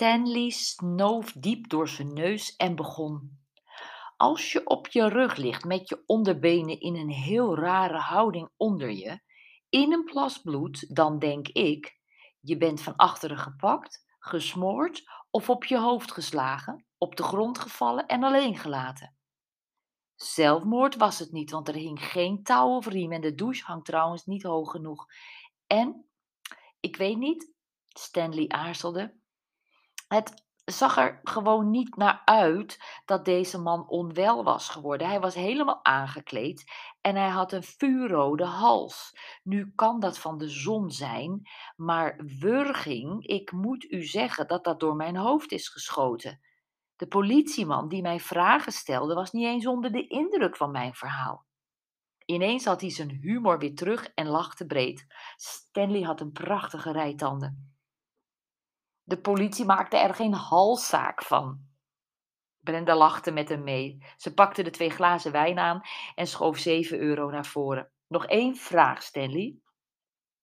Stanley snoof diep door zijn neus en begon. Als je op je rug ligt met je onderbenen in een heel rare houding onder je, in een plas bloed, dan denk ik, je bent van achteren gepakt, gesmoord of op je hoofd geslagen, op de grond gevallen en alleen gelaten. Zelfmoord was het niet, want er hing geen touw of riem en de douche hangt trouwens niet hoog genoeg. En, ik weet niet, Stanley aarzelde, het zag er gewoon niet naar uit dat deze man onwel was geworden. Hij was helemaal aangekleed en hij had een vuurrode hals. Nu kan dat van de zon zijn, maar wurging, ik moet u zeggen dat dat door mijn hoofd is geschoten. De politieman die mij vragen stelde was niet eens onder de indruk van mijn verhaal. Ineens had hij zijn humor weer terug en lachte breed. Stanley had een prachtige rijtanden. De politie maakte er geen halszaak van. Brenda lachte met hem mee. Ze pakte de twee glazen wijn aan en schoof zeven euro naar voren. Nog één vraag, Stanley.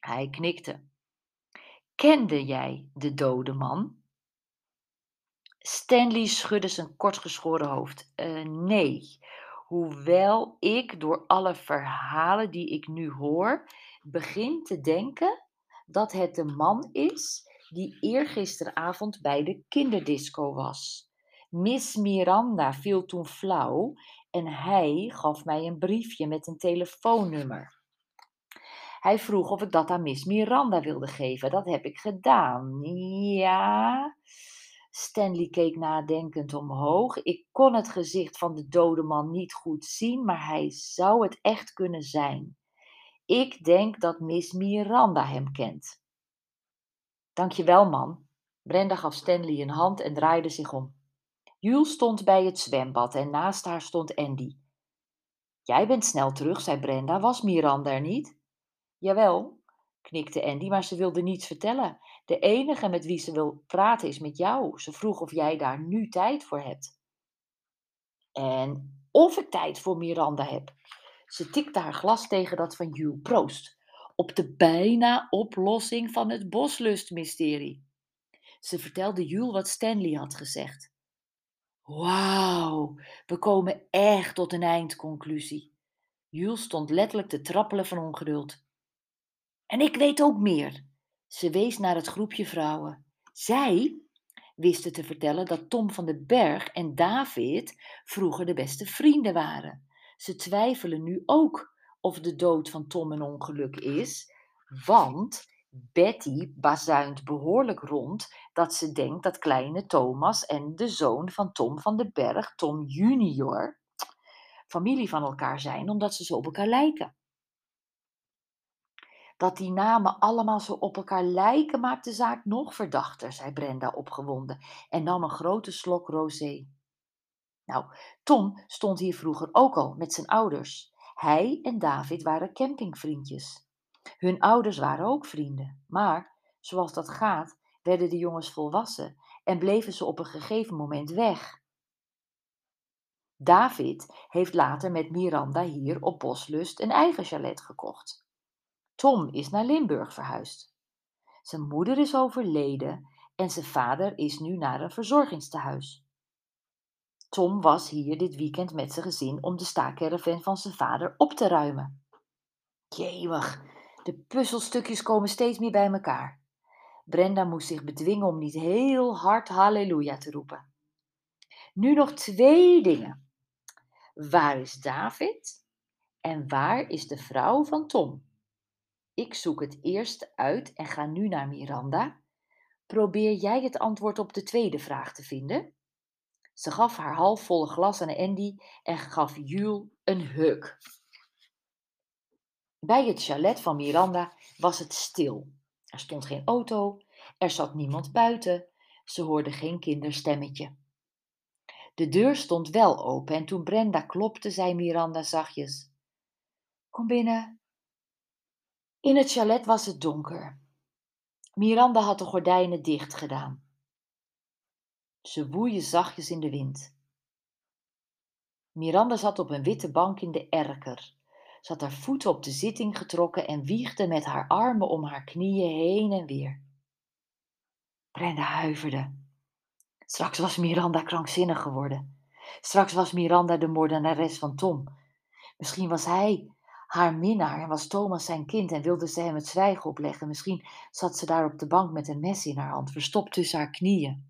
Hij knikte. Kende jij de dode man? Stanley schudde zijn kortgeschoren hoofd. Uh, nee, hoewel ik door alle verhalen die ik nu hoor, begin te denken dat het de man is die eergisteravond bij de kinderdisco was. Miss Miranda viel toen flauw en hij gaf mij een briefje met een telefoonnummer. Hij vroeg of ik dat aan Miss Miranda wilde geven. Dat heb ik gedaan. Ja. Stanley keek nadenkend omhoog. Ik kon het gezicht van de dode man niet goed zien, maar hij zou het echt kunnen zijn. Ik denk dat Miss Miranda hem kent. Dankjewel, man. Brenda gaf Stanley een hand en draaide zich om. Jules stond bij het zwembad en naast haar stond Andy. Jij bent snel terug, zei Brenda. Was Miranda er niet? Jawel, knikte Andy, maar ze wilde niets vertellen. De enige met wie ze wil praten is met jou. Ze vroeg of jij daar nu tijd voor hebt. En of ik tijd voor Miranda heb. Ze tikte haar glas tegen dat van Jules. Proost op de bijna oplossing van het boslustmysterie. Ze vertelde Jules wat Stanley had gezegd. Wauw, we komen echt tot een eindconclusie. Jules stond letterlijk te trappelen van ongeduld. En ik weet ook meer. Ze wees naar het groepje vrouwen. Zij wisten te vertellen dat Tom van den Berg en David vroeger de beste vrienden waren. Ze twijfelen nu ook of de dood van Tom een ongeluk is, want Betty bazuint behoorlijk rond dat ze denkt dat kleine Thomas en de zoon van Tom van den Berg, Tom junior, familie van elkaar zijn omdat ze zo op elkaar lijken. Dat die namen allemaal zo op elkaar lijken maakt de zaak nog verdachter, zei Brenda opgewonden en nam een grote slok rosé. Nou, Tom stond hier vroeger ook al met zijn ouders. Hij en David waren campingvriendjes. Hun ouders waren ook vrienden, maar zoals dat gaat, werden de jongens volwassen en bleven ze op een gegeven moment weg. David heeft later met Miranda hier op Boslust een eigen chalet gekocht. Tom is naar Limburg verhuisd. Zijn moeder is overleden en zijn vader is nu naar een verzorgingstehuis. Tom was hier dit weekend met zijn gezin om de staakerven van zijn vader op te ruimen. Jewig, de puzzelstukjes komen steeds meer bij elkaar. Brenda moest zich bedwingen om niet heel hard halleluja te roepen. Nu nog twee dingen. Waar is David? En waar is de vrouw van Tom? Ik zoek het eerst uit en ga nu naar Miranda. Probeer jij het antwoord op de tweede vraag te vinden? Ze gaf haar halfvolle glas aan Andy en gaf Jules een huk. Bij het chalet van Miranda was het stil. Er stond geen auto, er zat niemand buiten, ze hoorde geen kinderstemmetje. De deur stond wel open en toen Brenda klopte, zei Miranda zachtjes: Kom binnen. In het chalet was het donker. Miranda had de gordijnen dicht gedaan. Ze woeien zachtjes in de wind. Miranda zat op een witte bank in de erker. Ze had haar voeten op de zitting getrokken en wiegde met haar armen om haar knieën heen en weer. Brenda huiverde. Straks was Miranda krankzinnig geworden. Straks was Miranda de moordenares van Tom. Misschien was hij haar minnaar en was Thomas zijn kind en wilde ze hem het zwijgen opleggen. Misschien zat ze daar op de bank met een mes in haar hand, verstopt tussen haar knieën.